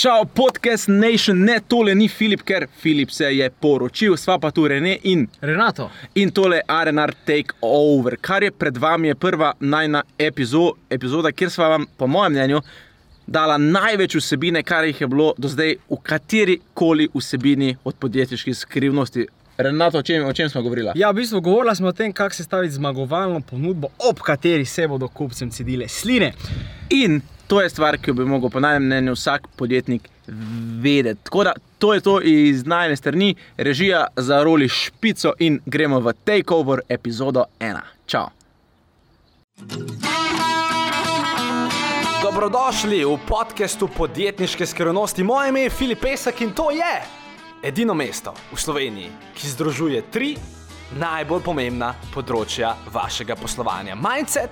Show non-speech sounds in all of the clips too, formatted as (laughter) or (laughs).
Čau, podcast Nation, ne tole ni Filip, ker Filip se je poročil, sva pa tu Rene in, Renato, in tole RNR Take Over, kar je pred vami je prva najna epizo, epizoda, kjer sva vam, po mojem mnenju, dala največ vsebine, kar jih je bilo do zdaj v kateri koli vsebini od podjetniških skrivnosti. Renato, o čem, o čem smo govorili? ja, v bistvu govorili smo o tem, kako sestaviti zmagovalno ponudbo, ob kateri se bodo kupcem cedile sline. In to je stvar, ki jo bi lahko, po najmenjem mnenju, vsak podjetnik vedel. Tako da to je to iz najne strani, režija za roli špico in gremo v takeover epizodo 1. Čau. Dobrodošli v podkastu podjetniške skrivnosti. Moje ime je Filip Pesek in to je edino mesto v Sloveniji, ki združuje tri najbolj pomembna področja vašega poslovanja: mindset,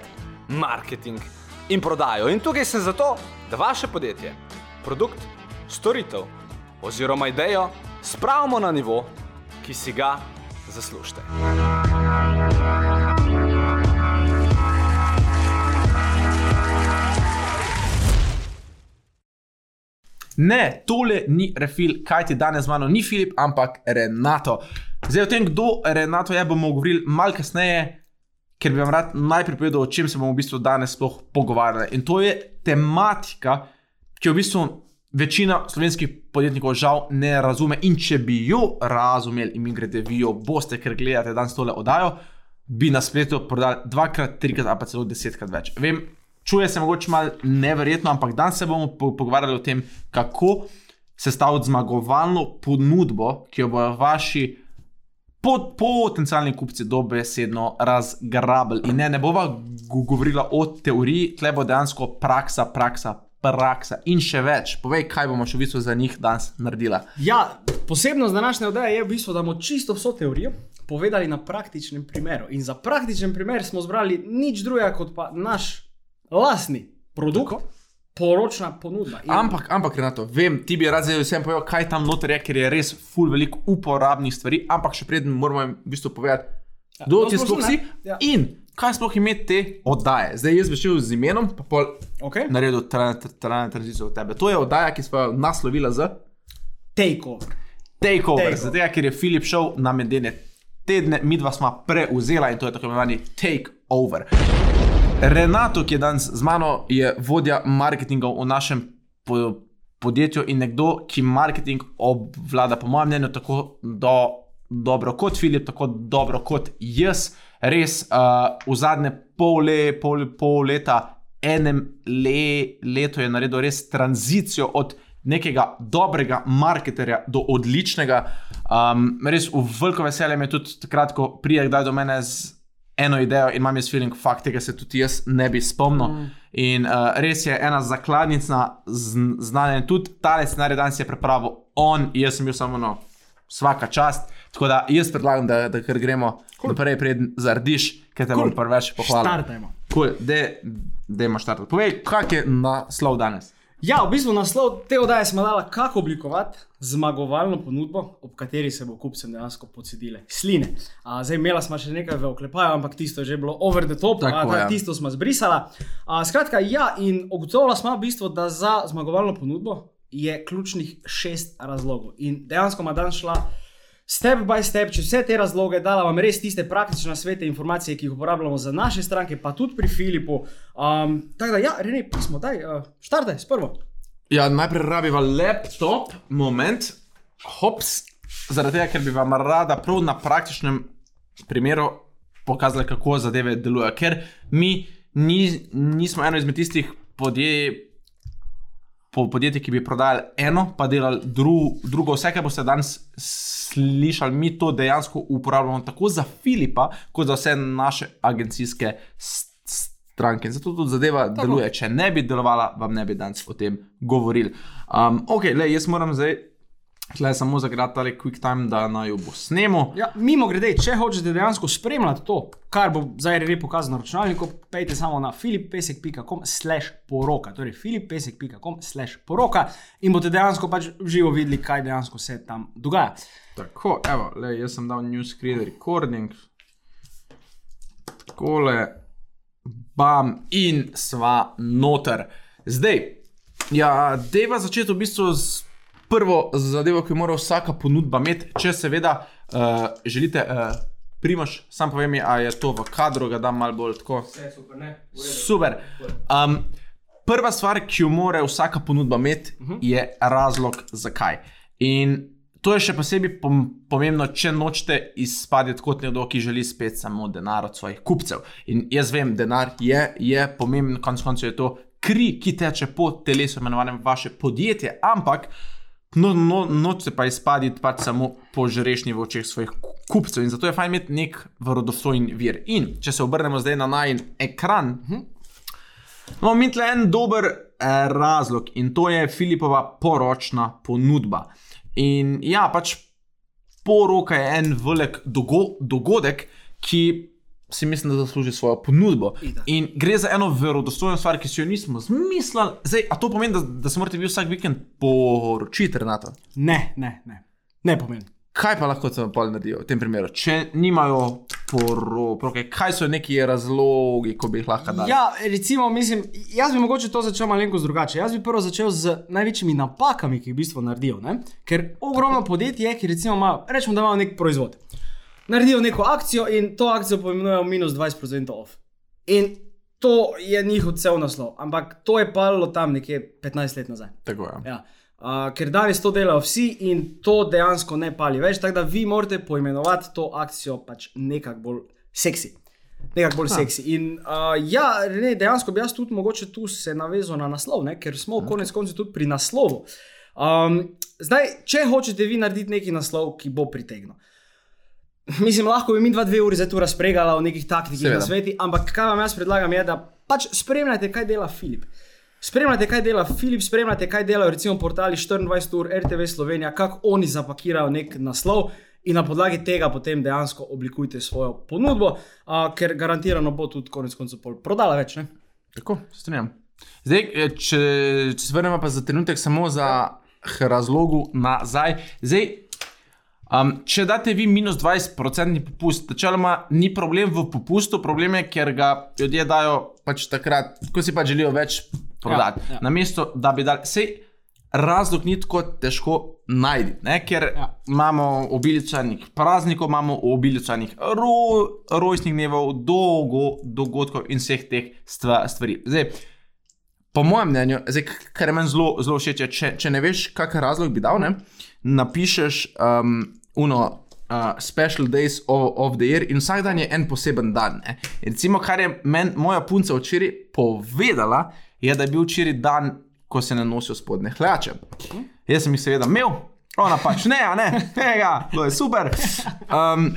marketing in prodajo. In tukaj sem zato, da vaše podjetje, produkt, storitev oziroma idejo spravimo na nivo, ki si ga zaslužite. Ne, tole ni refil, kaj ti danes z mano ni Filip, ampak Renato. Zdaj o tem, kdo Renato je, bomo govorili malo kasneje, ker bi vam rad najprej povedal, o čem se bomo v bistvu danes sploh pogovarjali. In to je tematika, ki jo v bistvu večina slovenskih podjetnikov žal ne razume. In če bi jo razumeli, in mi grede, vi jo boste, ker gledate danes tole oddajo, bi na spletu prodali dvakrat, trikrat ali pa celo desetkrat več. Vem, čuje se mogoče malo neverjetno, ampak danes se bomo po pogovarjali o tem, kako sestaviti zmagovalno ponudbo, ki jo bodo vaši pot potencijalni kupci dobesedno razgrabili. In ne, ne bova go- govorila o teoriji, tle bo dejansko praksa, praksa, praksa in še več. Povej, kaj bomo še v bistvu za njih danes naredila. Ja, posebnost današnje oddaje je v bistvu, da bomo čisto vso teorijo povedali na praktičnem primeru. In za praktičen primer smo zbrali nič drugega kot pa naš lastni produkt, Tako. Poročna ponudba. In Ampak, ampak, Renato, vem, ti bi rad zdaj vsem povedal, kaj tam noter je, ker je res full veliko uporabnih stvari, ampak še preden moramo jim v bistvu povedati, kdo no, ti sploh si Ja. in kaj sploh ime te oddaje. Zdaj jaz bi šel z imenom, pa pol okay. naredil tranzicijo od tebe. To je oddaja, ki smo jo naslovila z takeover. Takeover, Takeover. zato ker je Filip šel na medene tedne, mi dva smo preuzela in to je tako imenovani takeover. Renato, ki je danes z mano, je vodja marketinga v našem po podjetju in nekdo, ki marketing obvlada, po mojem mnenju, tako do, dobro kot Filip, tako dobro kot jaz. Res uh, v zadnje pol, le, pol, pol leta, enem le, letu je naredil res tranzicijo od nekega dobrega marketerja do odličnega. Um, res v veliko veselje mi je tudi takrat, ko pride kdaj do mene z eno idejo in imam jaz feeling, fakt tega se tudi jaz ne bi spomnil. Mm. In uh, res je ena zakladnica znanja tudi ta scenarij danes je pripravil on, jaz sem bil samo no, vsaka čast. Tako da jaz predlagam, da, da kar gremo cool. naprej, preden zardiš, ker te Cool. bom preveč pohvalil. Startajmo. Cool. Da imaš štart. Povej, kak je naslov danes? Ja, v bistvu naslov te oddaje smo dali, kako oblikovati zmagovalno ponudbo, ob kateri se bo kupcem dejansko pocedile sline. A, zdaj, imela smo še nekaj v oklepaju, ampak tisto je že bilo over the top, Tako, a, ja. tisto smo zbrisala. A, skratka, ja, in ugotovila smo v bistvu, da za zmagovalno ponudbo je ključnih šest razlogov. In dejansko ima danes šla. Step by step, če vse te razloge, dala vam res tiste praktične svete, informacije, ki jih uporabljamo za naše stranke, pa tudi pri Filipu. Um, tako da, ja, Rene, pismo, daj, uh, štartaj s prvo. Ja, najprej rabiva laptop, moment, hops, zaradi tega, ker bi vam rada prav na praktičnem primeru pokazala, kako zadeve delujejo. Ker mi ni, nismo eno izmed tistih podjetij. Po podjetjih, ki bi prodajali eno, pa delali dru, drugo, vse, kar boste danes slišali, mi to dejansko uporabljamo tako za Filipa, kot za vse naše agencijske stranke. In zato tudi zadeva tako. deluje. Če ne bi delovala, vam ne bi danes o tem govorili. Um, ok, le, jaz moram zdaj tle samo zagrati tale quick time, da naj jo bo snemo. Ja, mimo grede, če hočete dejansko spremljati to, kar bo zdaj Rene pokazal na računalniku, pejte samo na filipesek.com slash poroka, torej filipesek.com slash poroka in boste dejansko pač živo videli, kaj dejansko se tam dogaja. Tako, evo, le, jaz sem dal new screen recording. Takole, bam, in sva noter. Zdaj, Ja, deva začeti v bistvu z prvo zadevo, ki jo mora vsaka ponudba imeti, če seveda uh, želite. Uh, Primaš, sam povem, mi, a je to v kadru, ga dam malo bolj tako. Vse super, ne? Super. Um, prva stvar, ki jo mora vsaka ponudba imeti, uh -huh. je razlog, zakaj. In to je še posebej pom pomembno, če nočete izpadeti kot nekdo, ki želi spet samo denar od svojih kupcev. In jaz vem, denar je, je pomemben, konec koncev je to kri, ki teče po telesu, imenovanem vaše podjetje, ampak. No, no, noče pa izpaditi pač samo požrešnji v očeh svojih kupcev in zato je fajn imeti nek verodostojen vir. In če se obrnemo zdaj na najn ekran, imamo mi tle en dober eh, razlog in to je Filipova poročna ponudba. In ja, pač poroka je en velik dogo dogodek, ki si mislim, da zasluži svojo ponudbo. Itak. In gre za eno verodostojno stvar, ki si jo nismo zmislili. Zdaj, a to pomeni, da, da se morate vi vsak vikend poročiti, Renato? Ne, ne, ne. Ne pomeni. Kaj pa lahko tam pol naredijo v tem primeru, če nimajo poroke? Kaj so neki razlogi, ko bi jih lahko dali? Ja, recimo, mislim, jaz bi mogoče to začel malenkost drugače. Jaz bi prvo začel z največjimi napakami, ki jih v bistvu naredijo. Ne? Ker ogromno podjetij je, ki recimo ima, rečemo, da imajo nek proizvod. Naredijo neko akcijo in to akcijo poimenujejo minus 20% off. In to je njihov cel naslov, ampak to je palo tam nekje 15 let nazaj. Tako je. Ja. Uh, ker danes to delajo vsi in to dejansko ne pali več, tako da vi morate poimenovati to akcijo pač nekako bolj seksi. Nekako bolj seksi. In uh, ja, ne, dejansko bi jaz tudi mogoče tu se navezal na naslov, ne? ker smo okay. konec koncev tudi pri naslovu. Um, zdaj, če hočete vi narediti neki naslov, ki bo pritegnil. (laughs) Mislim, lahko bi mi dva, dve uri zdaj tu razpregala o nekih taktikih na svetu, ampak kaj vam jaz predlagam, je, da pač spremljate, kaj dela Filip. Spremljate, kaj dela Filip, spremljate, kaj delajo recimo portali 24 ur, RTV Slovenija, kako oni zapakirajo nek naslov in na podlagi tega potem dejansko oblikujte svojo ponudbo, uh, ker garantirano bo tudi konec koncev pol prodala več. Ne? Tako, se strinjam. Zdaj, eh, če, če se vrnemo pa za trenutek samo za h razlogu nazaj. Zdaj, um, če date vi minus 20% popust, načeloma ni problem v popustu, problem je, ker ga ljudje dajo pač takrat, ko si pač želijo več prodati. Ja, ja. Namesto da bi dali. Sej, Razlog ni tako težko najti, ker ja. Imamo obilico enih praznikov, imamo obilico enih ro, rojstnih dnevov, dolgo, dogodkov in vseh teh stva, stvari. Zdaj, po mojem mnenju, zdaj, kar je meni zelo, zelo všeč, če, če ne veš, kakšen razlog bi dal, ne, napišeš um, uno. Uh, special days of, of the year in vsak dan je en poseben dan. Ne. In Recimo, kar je meni moja punca včeraj povedala, je, da je bil včeraj dan, ko se ne nosijo spodne hlače. Jaz sem jih seveda imel, ona pač ne, ne, tega, to je super. Um,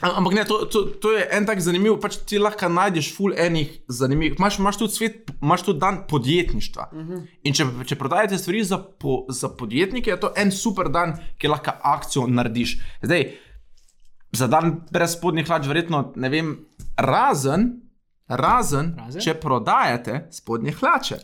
ampak ne, to, to, to je en tak zanimiv, pač ti lahko najdeš ful enih zanimivih. Imaš, imaš tudi svet, imaš tudi dan podjetništva. Uh -huh. In če, če prodajate stvari za, po, za podjetnike, je to en super dan, ki lahko akcijo narediš. Zdaj, za dan brez spodnjih hlač, verjetno ne vem, razen, razen, Razen? če prodajate spodnje hlače.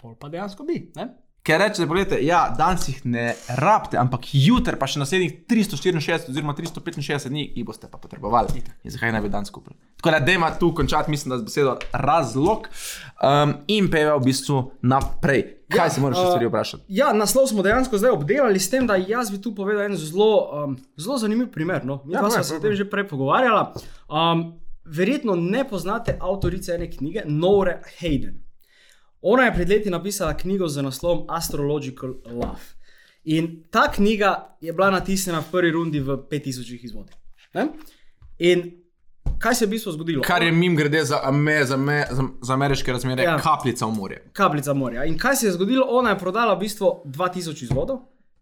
Pol pa dejansko bi. Ne? Ker rečete, pogledajte, ja, danes jih ne rabite, ampak jutri, pa še naslednjih 364 oziroma 365 dni, jih boste pa potrebovali. In zakaj ne bi danes kupili? Tako da, dajmo tu končati, mislim, da z besedo razlog um, in peva v bistvu naprej. Kaj Ja, se moraš uh, stvari vprašati? Ja, naslov smo dejansko zdaj obdelali, s tem, da jaz bi tu povedal en zelo, um, zelo zanimiv primer. No? Mi Ja, ja, povej, smo se o tem že prej pogovarjali. Um, verjetno ne poznate avtorice ene knjige, Nore Hayden. Ona je pred leti napisala knjigo z naslovom Astrological Love. In ta knjiga je bila natisnjena v prvi rundi v 5000 izvodih. Ne? In kaj se je v bistvu zgodilo? Kar je mim grede za, ame, za, me, za, za ameriške razmere, ja. Ja. kapljica v morje. kapljica morja. In kaj se je zgodilo? Ona je prodala v bistvu 2000 izvodov,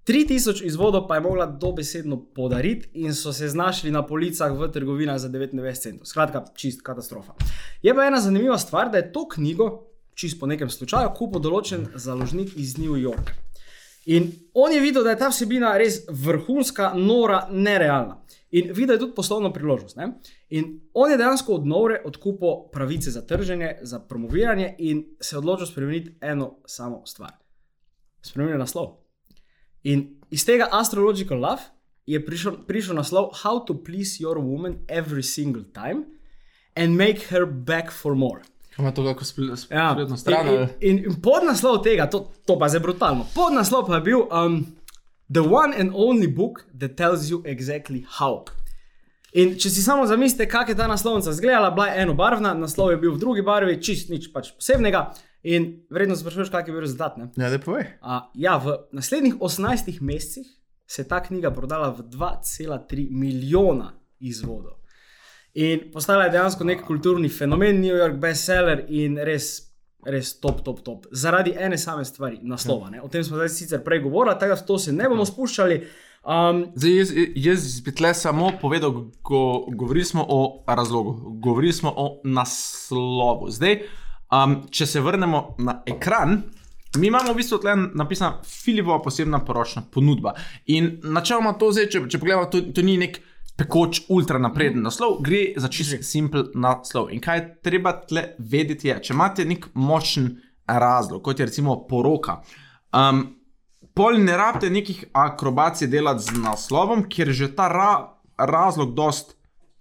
3000 izvodov pa je mogla dobesedno podariti in so se znašli na policah v trgovinah za 99 centov. Skratka, čist katastrofa. Je pa ena zanimiva stvar, da je to knjigo, čist po nekem slučaju, kupil določen založnik iz New Yorka. In on je videl, da je ta vsebina res vrhunska, nora, nerealna. In videl je tudi poslovno priložnost. Ne? In on je dejansko od Nore odkupil pravice za trženje, za promoviranje in se odločil spremeniti eno samo stvar. Spremenil naslov. In iz tega Astrological Love je prišel, prišel naslov How to please your woman every single time and make her back for more. Ima to kako spletno Ja. spletno stran? In, in, in podnaslov tega, to, to pa je brutalno. Podnaslov pa je bil um, The One and Only Book That Tells You Exactly How. In če si samo zamislite, kako je ta naslovnica izgledala, bila je enobarvna, naslov je bil v drugi barvi, čist nič pač posebnega. In vredno se sprašuješ, kak je bil rezultat. Ne? Ja, da povej. Uh, ja, v naslednjih 18 mesecih se je ta knjiga prodala v 2,3 milijona izvodov. In postala je dejansko nek kulturni fenomen, New York bestseller in res, res top, top, top. Zaradi ene same stvari, naslova. Ne? O tem smo zdaj sicer prej govorili, tega v to se ne bomo spuščali. Um, Zdaj, jaz, jaz bi tle samo povedal, ko govorili smo o razlogu, govorili smo o naslovu. Zdaj, um, če se vrnemo na ekran, mi imamo v bistvu tle napisana Filipova posebna poročna ponudba. In načeloma to zdaj, če, če pogledamo, to, to ni nek pekoč, ultra napreden naslov, gre za čisto simpel naslov. In kaj je treba tle vedeti, je, če imate nek močen razlog, kot je recimo poroka. Um, Pol ne rabite nekih akrobacij delati z naslovom, ker je že ta ra razlog dost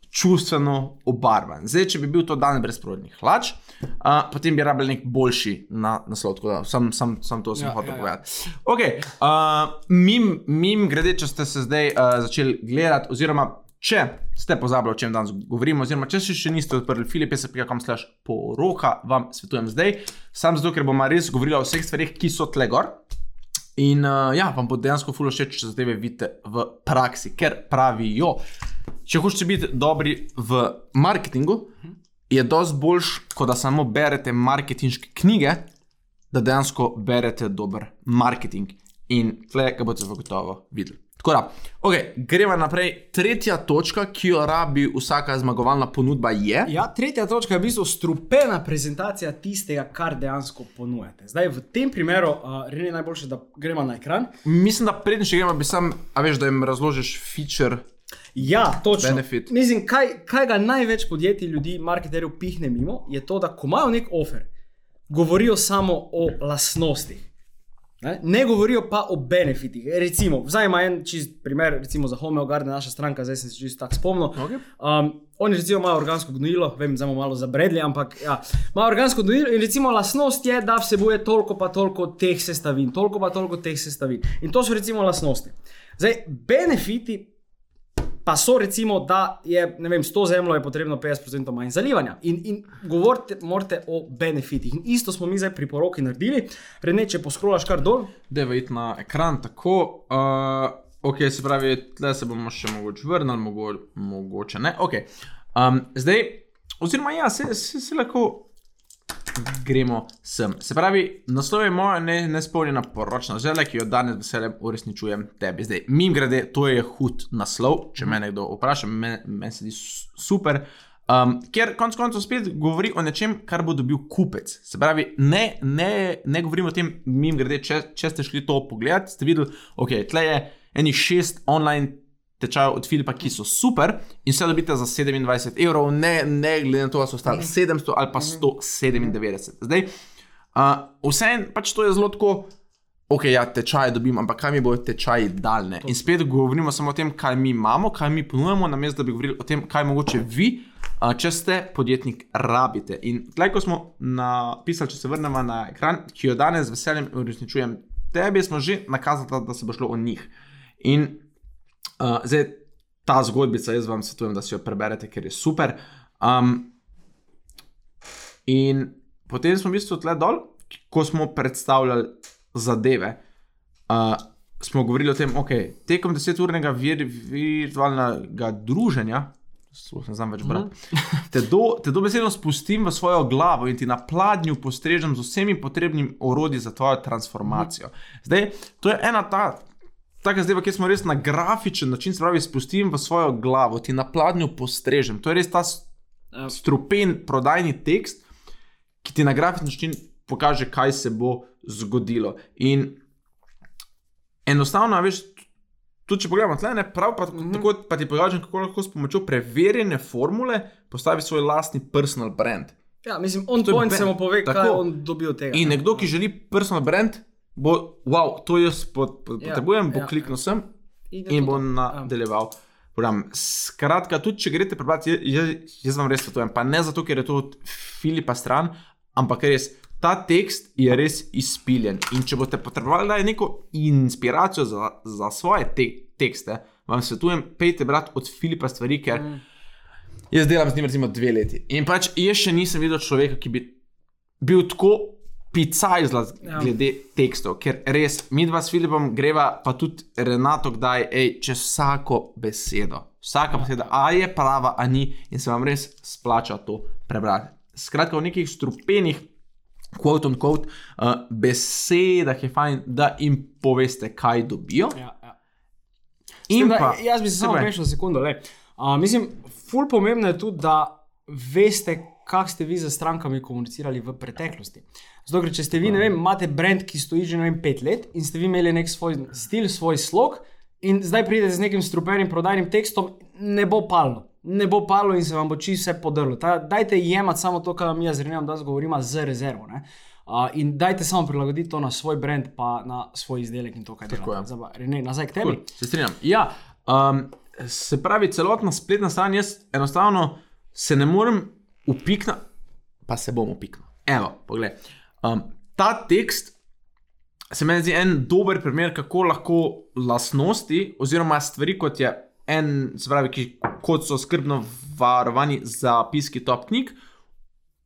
čustveno obarvan. Zdaj, če bi bil to dan brez prodnih hlač, uh, potem bi rabili nek boljši na naslov. Tako da sam, sam, sam to sem Ja, ja, hotel ja, ja. ja, povedati. Okay, uh, mim, mim grede, če ste se zdaj uh, začeli gledati, oziroma če ste pozabili, o čem danes govorimo, oziroma če še, še niste odprli filipesa.com slash poroka, vam svetujem zdaj. Sam zato, ker bomo res govorili o vseh stvarih, ki so tle gor. In uh, ja, vam bo dejansko fulo všeč, če zadeve vidite v praksi, ker pravijo, če hočete biti dobri v marketingu, je dosti boljš, kot da samo berete marketinške knjige, da dejansko berete dober marketing. In tle, ga boste zagotovo videli. Tako da, okay, gremo naprej. Tretja točka, ki jo rabi vsaka zmagovalna ponudba, je. Ja, tretja točka je v bistvu strupena prezentacija tistega, kar dejansko ponujate. Zdaj, v tem primeru uh, je najboljše, da gremo na ekran. Mislim, da prednji še gremo, bi sam, a veš, da jim razložiš feature. Ja, točno. Benefit. Mislim, kaj, kaj ga največ podjetij, ljudi, marketerjev pihne mimo, je to, da ko imajo nek offer, govorijo samo o lastnostih. Ne? ne govorijo pa o benefitih. Recimo, zdaj ima en čist primer, recimo za Homeo Garden, naša stranka, zdaj sem se čisto tako spomnil. Okay. Um, oni recimo imajo organsko gnojilo, vem, zdaj malo zabredli, ampak ja, imajo organsko gnojilo in recimo lastnost je, da vsebuje toliko pa toliko teh sestavin, toliko pa toliko teh sestavin. In to so recimo lastnosti. Zdaj, benefiti pa so recimo, da je vem, 100 zemljo je potrebno 50% manj zalivanja. In, in govorite morate o benefitih. In isto smo mi zdaj pri poroki naredili. Rene, če poskrolaš kar dol, Deva iti na ekran tako. Uh, ok, se pravi, tle se bomo še mogoče vrnili, mogo, mogoče ne. Okay. Um, zdaj, oziroma ja, se, se, se lahko gremo sem. Se pravi, naslov je moja ne, nespolnjena poročna želja, ki jo danes z veseljem uresničujem tebi. Zdaj, mim grede, to je hud naslov, če me kdo vpraša, meni men se zdi su- super. Um, ker konec koncev spet govori o nečem, kar bo dobil kupec. Se pravi, ne, ne, ne govorimo o tem, mim grede, če, če ste šli to pogledati, ste videli, ok, tle je enih šest online tečajev od Filipa, ki so super in vse dobite za 27 evrov, ne, ne glede na to, ali so stali 700 ali pa 197. Zdaj, uh, vseeno pač to je zelo tako. Ok, ja, tečaje dobim, ampak kaj mi bodo tečaji daljne? In spet govorimo samo o tem, kaj mi imamo, kaj mi ponujemo, namesto da bi govorili o tem, kaj mogoče vi, a, če ste podjetnik, rabite. In tlej, ko smo napisali, če se vrnemo na ekran, ki jo danes z veseljem uresničujem tebi, smo že nakazali, da se bo šlo o njih. In uh, zdaj ta zgodbica, jaz vam svetujem, da si jo preberete, ker je super. Um, in potem smo v bistvu tle dol, ko smo predstavljali zadeve. Uh, smo govorili o tem, da okay, tekom deseturnega vir, virtualnega druženja, sploh ne znam več brati, te, do, te dobesedno spustim v svojo glavo in ti na pladnju postrežem z vsemi potrebnimi orodji za tvojo transformacijo. Zdaj, to je ena ta. Taka zdaj, ki smo res na grafičen način, se pravi, spustim v svojo glavo, ti na pladnju postrežem. To je res ta s- strupen prodajni tekst, ki ti na grafičen način pokaže, kaj se bo zgodilo. In enostavno, veš, tudi če pogledamo tle, ne prav, pa, mm -hmm. tako, pa ti pokažem, kako lahko s pomočjo preverjene formule postavi svoj lastni personal brand. ja, mislim, on To je point ben- se mu pove, tako. kaj on dobi od tega. In nekdo, ki želi personal brand, bo, wow, to jaz pot, pot, Ja, potrebujem, bo ja, kliknil sem je in to bo to. nadaljeval program. Skratka, tudi če greste prebrati, jaz, jaz, vam res svetujem. Pa ne zato, ker je to od Filipa stran, ampak res. Ta tekst je res izpiljen. In če boste potrebovali neko inspiracijo za, za svoje te, tekste, vam svetujem, pejte brati od Filipa stvari, ker mm. jaz delam z njim recimo dve leti. In pač jaz še nisem videl človeka, ki bi bil tako picajzla Ja. glede tekstov, ker res mi dva s Filipom greva, pa tudi Renato, kdaj, ej, čez vsako besedo. Vsaka beseda, a je prava, a ni, in se vam res splača to prebrati. Skratka, v nekih strupenih, quote on quote, uh, besedah je fajn, da jim poveste, kaj dobijo. Ja, ja. In Tako da, pa, jaz bi se samo rešil sekundo. le. Uh, mislim, ful pomembno je tudi, da veste, kako ste vi z strankami komunicirali v preteklosti. Zato, ker če ste vi, ne vem, imate brand, ki stoji že vem, pet let in ste vi imeli nek svoj stil, svoj slog, in zdaj pridete z nekim strupenim prodajnim tekstom, ne bo palno. Ne bo palo in se vam bo čisto vse podrlo. Ta, dajte jemati samo to, kar vam jaz Renem danes govorimo, z rezervo. Ne? Uh, in dajte samo prilagoditi to na svoj brand, pa na svoj izdelek in to, kaj Tako delate. je. Zdaj pa, Rene, nazaj k tebi. Cool, se strinjam. Ja, um, se pravi, celotna spletna stran, jaz enostavno se ne morem upikniti, pa se bom upiknil. Evo, poglej. Um, ta tekst se meni zdi en dober primer, kako lahko lastnosti oziroma stvari, kot je en, se pravi, ki, kot so skrbno varovani zapiski top knjig.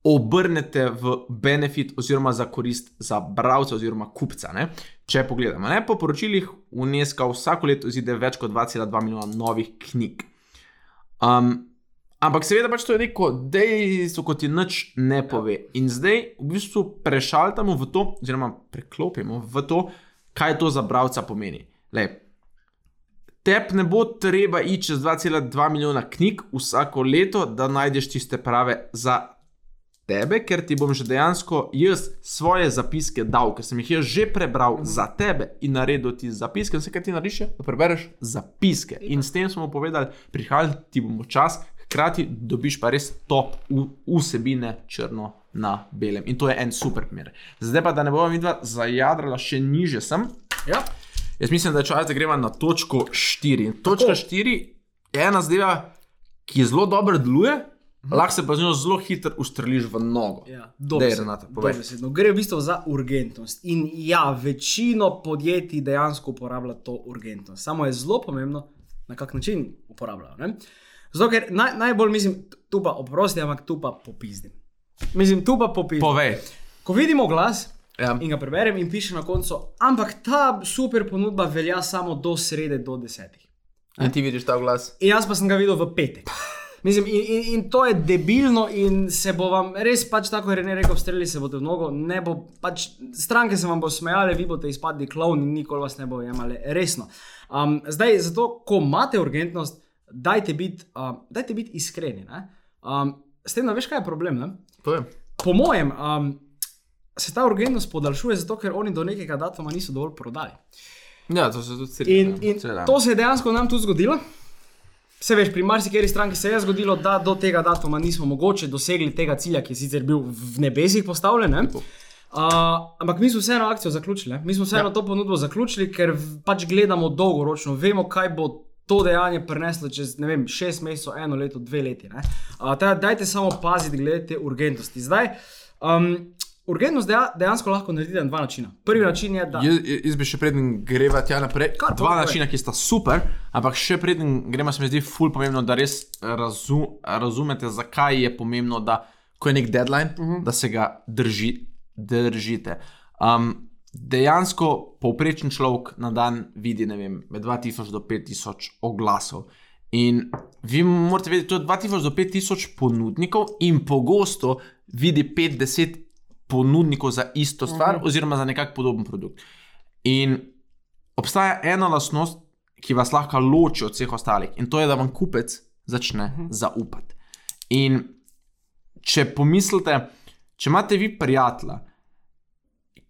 Obrnete v benefit, oziroma za korist za bralca, oziroma kupca. Ne? Če pogledamo, ne? po poročilih UNESCO vsako leto izide več kot 2,2 milijona novih knjig. Um, ampak seveda pač to je neko dejstvo, kot ti nič ne pove. In zdaj v bistvu prešaltamo v to, oziroma preklopimo v to, kaj to za bralca pomeni. Lej, Tep ne bo treba iti čez 2,2 milijona knjig vsako leto, da najdeš tiste prave za tebe, ker ti bom že dejansko jaz svoje zapiske dal, ker sem jih jaz že prebral mm. za tebe in naredil ti zapiske. Vse, kar ti narediš, je, da prebereš zapiske. In s tem smo povedali, prihajati ti bomo čas, hkrati dobiš pa res top vsebine črno na belem. In to je en super primer. Zdaj pa, da ne bomo vidva zajadrala še niže sem. Ja. Jaz mislim, da je čas, da gremo na točko 4. In Točka 4 je ena zadeva, ki zelo dobro deluje, mhm. lahko se pa z njo zelo hitro ustreliš v nogo. Ja, Dej, Renata, dobesedno. Gre v bistvu za urgentnost. In ja, večino podjetij dejansko uporablja to urgentnost. Samo je zelo pomembno, na kak način uporabljajo. ne. Zato, ker naj, najbolj mislim, tu pa oprosti, ampak tu pa popizdim. Mislim, tu pa popizdim. Povej. Ko vidimo glas Ja. in ga preberem, in piše na koncu, ampak ta super ponudba velja samo do srede, do desetih. In ti vidiš ta glas. In jaz pa sem ga videl v petek. Mislim, in, in, in to je debilno, in se bo vam res, pač tako je Rene rekel, streli se bodo v nogo, ne bo, pač stranke se vam bo smejale, vi boste izpadli klovni nikoli vas ne bo jemali resno. Um, zdaj, zato, ko imate urgentnost, dajte biti um, dajte bit iskreni. ne. Um, s tem, da veš, kaj je problem. Ne? Povej. Po mojem, um, se ta urgentnost podaljšuje, zato ker oni do nekega datuma niso dovolj prodali. Ja, to se tudi strinjam. In, in Seveda. to se je dejansko nam tudi zgodilo. Se veš, pri marsikeri stranki se je zgodilo, da do tega datuma nismo mogoče dosegli tega cilja, ki je sicer bil v nebesih postavljen. ne. Uh, ampak mi smo vseeno akcijo zaključili, ne. mi smo vseeno ja. to ponudbo zaključili, ker pač gledamo dolgoročno, vemo, kaj bo to dejanje prineslo čez vem, šest mesecev, eno leto, dve leti. ne. Uh, teda, dajte samo paziti glede te urgentnosti. Zdaj, um, urgentnost deja, dejansko lahko naredite na dva načina. Prvi način je, da. Jaz, jaz bi še preden greva tja naprej. Kar, Dva povej. načina, ki sta super, ampak še preden gremo, se mi zdi ful pomembno, da res razu, razumete, zakaj je pomembno, da ko je nek deadline, uh -huh. da se ga drži, držite. Um, dejansko povprečen človek na dan vidi vem, med 2000 do 5000 oglasov. In vi morate vedeti, to je 2000 do 5000 ponudnikov, in pogosto vidi 5-10 ponudnikov za isto stvar, -huh. oziroma za nekak podoben produkt. In obstaja ena lastnost, ki vas lahko loči od vseh ostalih, in to je, da vam kupec začne -huh. zaupati. In če pomislite, če imate vi prijatelja,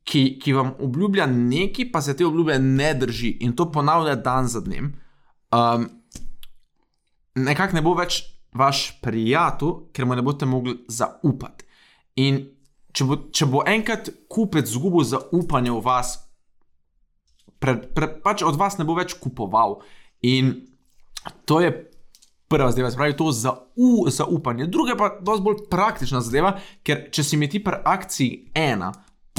ki, ki vam obljublja nekaj, pa se te obljube ne drži in to ponavlja dan za dnem, um, nekako ne bo več vaš prijatelj, ker mu ne boste mogli zaupati. In če bo, če bo enkrat kupec izgubil zaupanje v vas, pre, pre, pač od vas ne bo več kupoval. In to je prva zadeva, pravi to za u, zaupanje. Druga pa je dosti bolj praktična zadeva, ker če si mi ti pri akciji ena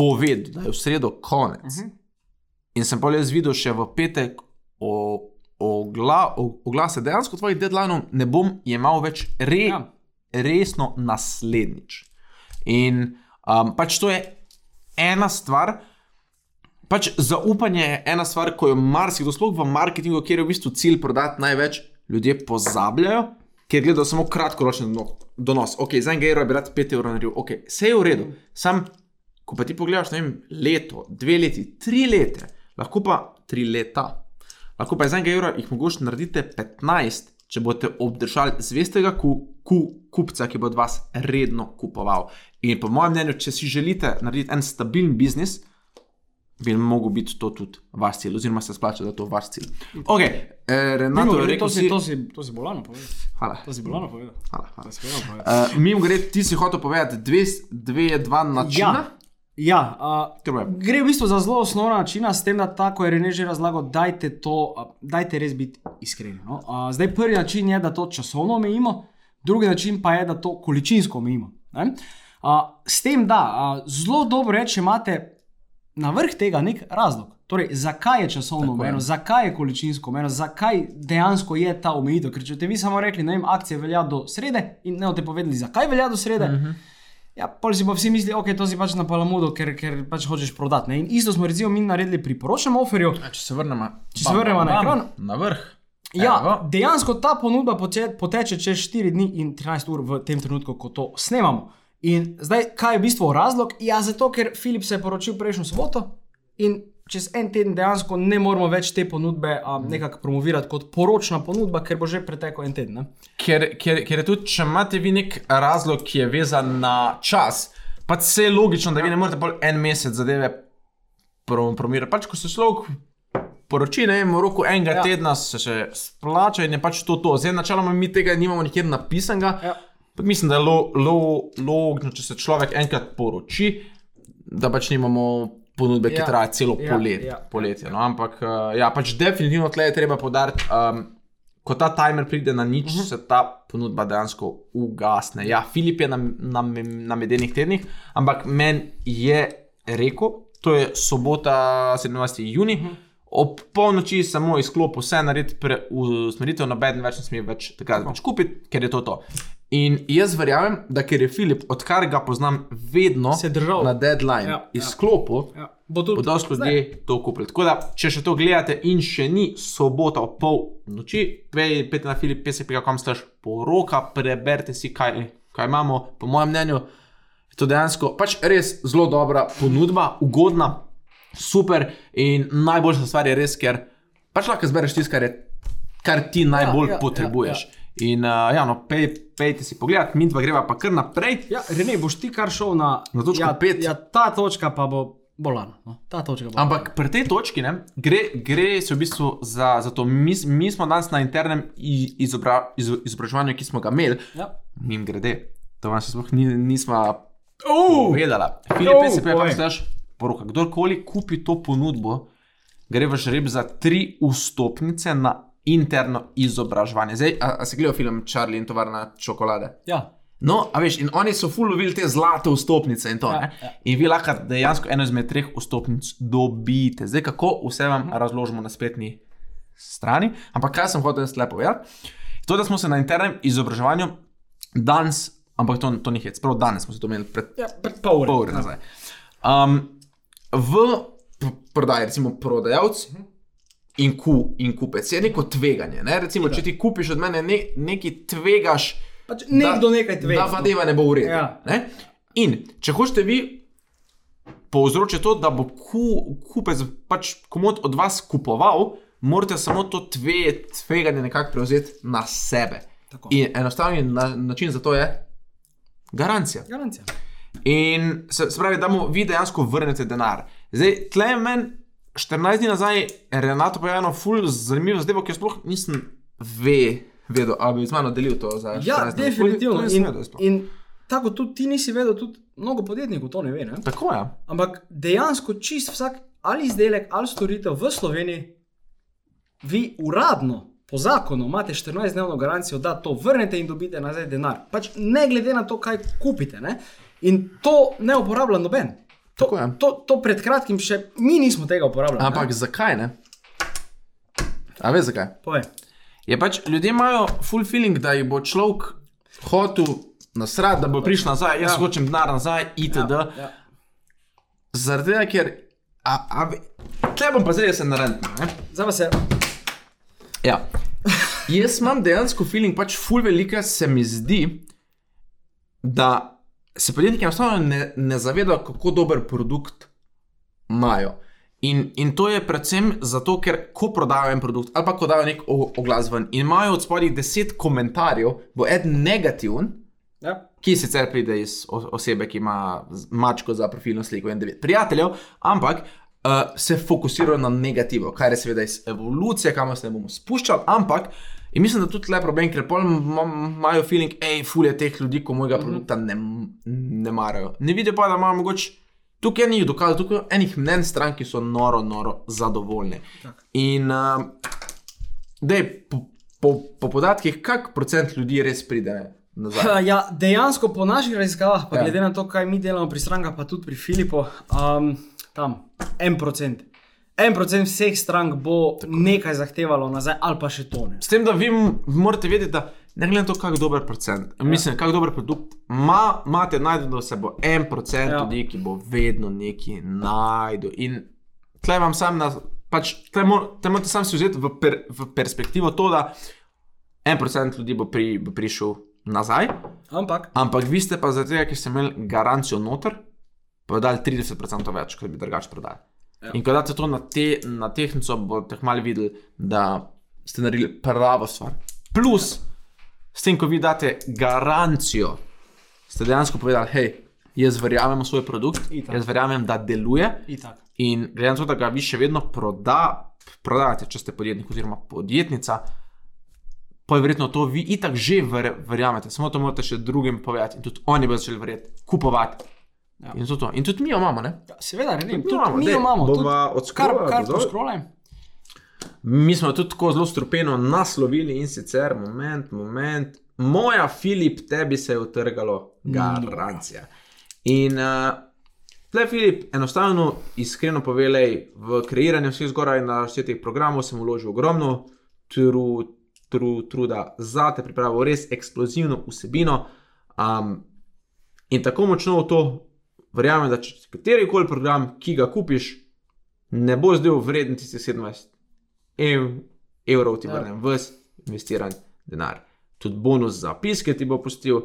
povedal, da je v sredo konec, uh -huh. in sem pa jaz videl še v petek o, ogla, o, oglase, dejansko tvojih deadline ne bom jemal več re, ja. Resno naslednjič. In um, pač to je ena stvar. Pač zaupanje je ena stvar, ko jo marsikdo, sploh v marketingu, kjer je v bistvu cilj prodati največ, ljudje pozabljajo, ker gledajo samo kratkoročni dono- donos. Ok, za enega evra bi rad 5 evrov naredil, ok, vse je v redu. Sam, ko pa ti pogledaš, ne vem, leto, dve leti, tri leta, lahko pa tri leta, lahko pa za enega evra jih mogoče naredite 15, če boste obdržali zvestega ku, ku, kupca, ki bo od vas redno kupoval. In po mojem mnenju, če si želite narediti en stabilen biznis, bi mogel biti to tudi vaš cilj, oziroma se splača, da je to vaš cilj. Ok, eh, Renato, Mimo, rekel to, si, si, to, si, to si bolano povedal. Hvala. To si bolano povedal. Hvala, hvala. Si bolano povedal. Uh, Mimo grede, ti si hotel povedati dve, dve dva načina. Ja, ja uh, gre v bistvu za zelo osnovna načina, s tem, da tako je Rene že razlagal, dajte to, uh, dajte res biti iskreni. No? Uh, zdaj, prvi način je, da to časovno omejimo, drugi način pa je, da to količinsko omejimo. ne. Uh, s tem, da uh, zelo dobro je, če imate na vrh tega nek razlog. Torej, zakaj je časovno omejeno, zakaj je količinsko omejeno, zakaj dejansko je ta omejitev. Ker če te vi samo rekli, vem, akcija velja do srede in ne boste povedali, zakaj velja do srede. Uh -huh. Ja, pol si pa vsi misli, ok, to si pač na palamudu, ker, ker pač hočeš prodati. Ne? In isto smo recimo mi naredili pri poročnem oferju. A Če se vrnemo, Če se vrnemo na ekran. na vrh. Ja, Evo. dejansko ta ponudba poteče čez 4 dni in 13 ur v tem trenutku, ko to snemamo. In zdaj, kaj je v bistvu razlog? Ja, zato ker Filip se je poročil prejšnjo soboto in čez en teden dejansko ne moremo več te ponudbe um, nekako promovirati kot poročna ponudba, ker bo že pretekel en teden. Ker, ker, ker je tudi, če imate vi nek razlog, ki je vezan na čas, pa vse je logično, da vi ne morete pol en mesec zadeve pro- promovirati. Pač, ko se človek poroči, ne vem, v roku enega ja. Ja. tedna se še splača in je pač to to. Zdaj, načeloma mi tega nimamo nikjer napisanega. Ja. Pa Mislim, da je lo, lo, logično, če se človek enkrat poroči, da pač nimamo ponudbe, ki Ja. traja celo Ja, polet, ja. poletje. No? Ampak, uh, ja, pač definitivno tle je treba podariti. Um, Ko ta timer pride na nič, uh -huh. se ta ponudba dejansko ugasne. Ja, Filip je na, na, na medenih tednih, ampak meni je rekel, to je sobota 27. juni, uh -huh. ob polnoči samo izklop vse narediti, usmeritev noben več ne sme več takrat več kupiti, ker je to to. In jaz verjamem, da ker je Filip, odkar ga poznam, vedno Se držal. na deadline Ja, ja, ja. izklopil. Ja. Bo tudi Bo dosti ljudi to kupili. Tako da, če še to gledate in še ni sobota ob pol noči, pej, pejte na Filip, pesek.com staž poroka, preberite si, kaj, kaj imamo. Po mojem mnenju je to dejansko pač res zelo dobra ponudba, ugodna, super in najboljša stvar je res, ker pač lahko zbereš tisto, kar, je- kar ti najbolj ja, ja, potrebuješ. In uh, ja, no, pej, pejte si pogled, mi dva greva pa kar naprej. Ja, Rene, boš ti kar šel na, Na točko ja, pet. Ja, ta točka pa bo bolana. No. Ta točka bo Ampak pri tej točki ne, gre, gre se v bistvu za, za to. Mi, mi smo danes na internem izobra, iz, izobraževanju, ki smo ga imeli, Ja. mim grede. To vam še sploh ni, nismo Uh, povedala. Filip, Oh, se je znaš poroka. Kdorkoli kupi to ponudbo, gre v žreb za tri vstopnice na interno izobraževanje. Zdaj, a, a se gledal film Charlie in tovarna čokolade? ja. No, a veš, in oni so fulovili te zlate vstopnice in to. Ja, Ja, ja. In vi lahko dejansko eno izmed treh vstopnic dobite. Zdaj, kako vse vam razložimo na spletni strani. Ampak kaj sem hotel zdaj povedati? To, da smo se na internem izobraževanju danes, ampak to, to ni hec, prav danes smo se to imeli pred ja, pred pol ure. pol ure nazaj. Um, v prodaji, recimo prodajalec in, ku, in kupec, je neko tveganje. Ne? Recimo, če ti kupiš od mene ne, nekaj tvegaš, Pač nekdo nekaj tvega. Da, zadeva ne bo v redu. Ja. ne. In če hočete vi povzročiti to, da bo ku, kupec pač komod od vas kupoval, morate samo to tve, tveganje nekako prevzeti na sebe. Tako. In enostavni na, način za to je garancija. Garancija. In se, se pravi, da mu vi dejansko vrnete denar. Zdaj, tle meni 14 dni nazaj Renato povedal eno ful zanimivo zadevo, ki jo sploh nisem ve, vedel, ali bi z mano delil to za 14 Ja, definitivno. In, in tako tudi ti nisi vedel, tudi mnogo podjetnikov to ne ve. Ne? Tako je. Ampak dejansko čist vsak ali izdelek ali storitev v Sloveniji vi uradno po zakonu imate 14-dnevno garancijo, da to vrnete in dobite nazaj denar. Pač ne glede na to, kaj kupite. Ne? In to ne uporablja noben. To, Tako je. to, to pred kratkim še mi nismo tega uporabljali. Ampak ne? zakaj ne? A veš zakaj? Povej. Je pač ljudje imajo full feeling, da jih bo človek hotel nasrati, da bo prišel nazaj, jaz Ja. ja. hočem denar nazaj, itd. Ja. Ja. Zaradi tega, ker. A, a, ve- tle bom pa zdaj jaz en rent. Zdaj pa se. Ja. Jaz imam dejansko feeling, pač full velika se mi zdi, da se podjetniki enostavno ne, ne zavedajo, kako dober produkt imajo. In, in to je predvsem zato, ker ko prodajo en produkt ali pa ko dajo nek oglas ven in imajo od spodaj deset komentarjev, bo eden negativen, Ja. ki sicer pride iz osebe, ki ima mačko za profilno sliko in devet prijateljev, ampak uh, se fokusirajo na negativo, kar je seveda iz evolucije, kamor se ne bomo spuščali, ampak. In mislim, da tudi le problem, ker pol ima- imajo feeling, hej, fulje teh ljudi, ko mojega produkta ne, ne marajo. Ne vidijo pa, da imajo mogoče tukaj enih dokazov, tukaj enih mnen stran, ki so noro, noro zadovoljne. Tak. In uh, dej, po, po, po podatkih, kak procent ljudi res pride nazaj? Ja, dejansko po naših raziskavah, pa ja. glede na to, kaj mi delamo pri strankah, pa tudi pri Filipu, um, tam en procent. En procent vseh strank bo Tako. nekaj zahtevalo nazaj, ali pa še to ne. S tem, da vi morate vedeti, da ne glede na to, kako dober procent, ja. mislim, kako dober produkt ima, imate najdeno, da se bo en procent Ja. ja. ljudi, ki bo vedno nekaj najdel. In tle vam sam na. Pač, tle mo- tle morate sam si vzeti v, per, v perspektivo to, da en procent ljudi bo, pri, bo prišel nazaj, Ampak, ampak vi ste pa zaradi tega, ker ste imeli garancijo noter, prodali 30% več, kot bi drugače prodali. Ja. In ko daste to na, te, na tehnico, boste malo videli, da ste naredili pravo stvar. Plus, ja. s tem, ko vi date garancijo, ste dejansko povedali, hej, jaz verjamem v svoj produkt, Itak. jaz verjamem, da deluje. itak. In glede na to, da ga vi še vedno proda, prodajate, če ste podjetnik oziroma podjetnica, pa je verjetno to vi itak že ver, verjamete, samo to morate še drugim povedati in tudi oni bodo začeli verjeti, kupovati. Ja. Ja. In, to to. in tudi mi jo imamo, ne? Ja, seveda, ne vem, Tudi tudi imamo, mi jo imamo. tudi- bova Kar, odscrollala kar dol. poskrolaj. Mi smo tudi tako zelo strupeno naslovili in sicer, moment, moment, moja Filip, tebi se je utrgalo, garancija. In uh, tle, Filip, enostavno, iskreno povedaj, v kreiranju vseh zgoraj na vseh teh programov sem vložil ogromno tru, tru, truda za te pripravo, res eksplozivno vsebino. Um, in tako močno v to verjamem, da če kateri koli program, ki ga kupiš, ne bo zdaj vreden tisti 17 ev, evrov, ti Ja. vrnem ves investiran denar. Tudi bonus za piske ti bo pustil.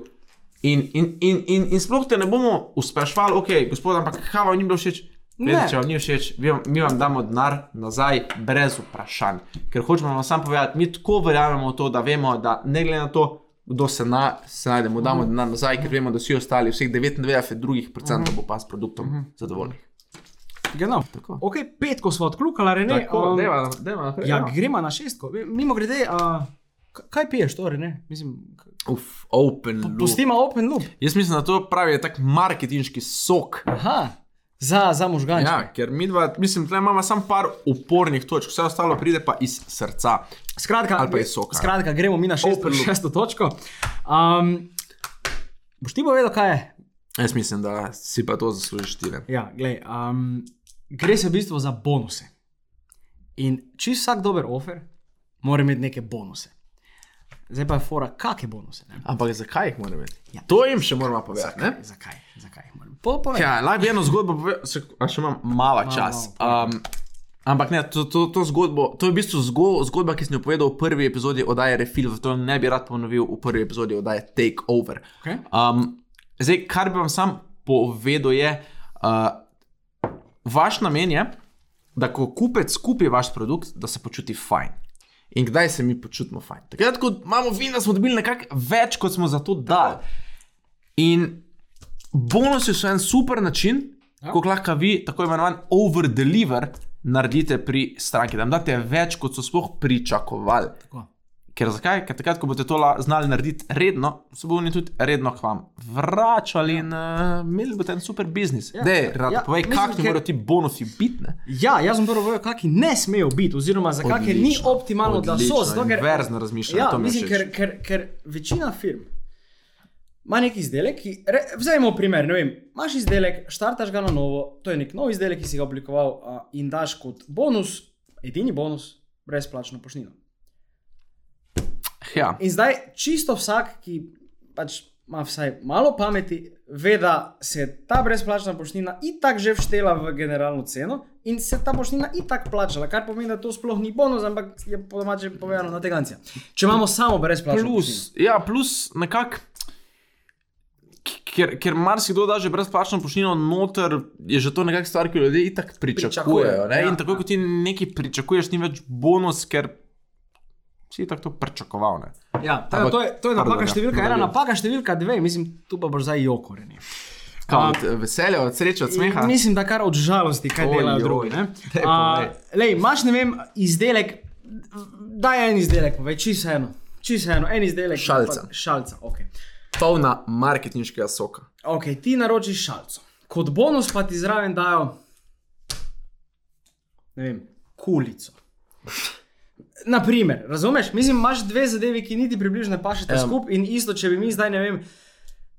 In, in, in, in, in sploh te ne bomo usprašvali, ok, gospod, ampak kaj vam ni bilo všeč? Glede, če vam ni všeč, mi vam, mi vam damo denar nazaj, brez vprašanj. Ker hočemo vam samo povedati, mi tako verjamemo v to, da vemo, da ne glede na to, kdo se, na, se najde, mu damo denar nazaj, ker vemo, da vsi ostali, vseh 99 drugih procentov bo pa s produktom zadovoljnih. Genau. Tako. Ok, petko smo odkljukali, ne? Tako, deva, deva naprej. ja, gremo na šestko. Mimo grede, uh, kaj piješ, torej, ne? Mislim, Uf, open loop. pustimo open loop. Jaz mislim, da to pravi tak marketinški sok. Aha, za, za možganje. Ja, ker mi dva, mislim, da imamo samo par upornih točk, vse ostalo pride pa iz srca. Skratka, Ali pa iz soka. Skratka, gremo mi na šesto, šesto točko. Um, boš ti povedal, kaj je? Jaz mislim, da si pa to zaslužiš ti. ne. Ja, glej, um, gre se v bistvu za bonuse. In čist vsak dober ofer mora imeti neke bonuse. Zdaj pa je fora, kakšne bonuse. Ne? Ampak zakaj jih moramo imeti? Ja. To jim še moramo povedati. Zakaj? Zakaj? Zakaj? jih moram- Po, povej. Ja, lahko bi eno zgodbo povedal, še imam malo čas. malo, Um, ampak ne, to, to, to, zgodbo, to je v bistvu zgo, zgodba, ki sem jo povedal v prvi epizodi oddaje Refil, zato ne bi rad ponovil v prvi epizodi oddaje Take Over. Okay. Um, zdaj, kar bi vam sam povedal, je, uh, vaš namen je, da ko kupec kupi vaš produkt, da se počuti fajn. In kdaj se mi počutimo fajn? Takrat, ko imamo vin, da smo dobili nekako več, kot smo za to dali. In bonusi so en super način, ja. kako lahko vi, tako imenovan over-deliver, naredite pri stranki, da jim date več, kot so sploh pričakovali. Tako. Ker zakaj? Ker takrat, ko boste to znali narediti redno, se bodo oni tudi redno k vam vračali in uh, imeli boste en super biznis. Ja. Ja. Dej, rad, Ja, ja, povej, kakšni ker- morajo ti bonusi biti. ne? Ja, jaz sem prvo povedal, kakšni ne smejo biti, oziroma zakaj ker ni Odlično, optimalno, da so. odlično, Zato, ker, inverzno razmišljanje, Ja, mislim, ker, ker, ker večina firm ima neki izdelek, ki, re, vzemimo primer, ne vem, imaš izdelek, štartaš ga na novo, to je nek nov izdelek, ki si ga oblikoval a, in daš kot bonus, edini bonus, brezplačno poštnino. Ja. In zdaj čisto vsak, ki pač ima vsaj malo pameti, ve, da se ta brezplačna poštnina itak že vštela v generalno ceno in se ta poštnina itak plačala, kar pomeni, da to sploh ni bonus, ampak je po domače povedano na tegancija. Če imamo samo brezplačno poštnino. Plus, ja, plus nekako. Ker, ker marsikdo da že brezplačno poštnino noter, je že to nekakšna stvar, ki jo ljudje itak pričakujejo. Pričakujejo, ne? ja, In tako ja. kot ti nekaj pričakuješ, ni več bonus, ker si itak to pričakoval. Ja, tako, to je, to je napaka pardon, ja, številka ena, napaka številka dve, mislim, tu pa boš zdaj jokoreni. Kaj, od veselja, od sreče, od smeha. Mislim, da kar od žalosti, kaj Oj, delajo drugi. ne. (laughs) A. Lej, imaš ne vem, izdelek, daj en izdelek, povej, čisto eno. Čisto eno, en izdelek. Šalca. Pa, šalca, ok. Polna marketinškega soka. Ok, ti naročiš šalco. Kot bonus pa ti zraven dajo, ne vem, kulico. Naprimer, razumeš? Mislim, imaš dve zadevi, ki niti približno ne pašete um. skupaj in isto, če bi mi zdaj, ne vem,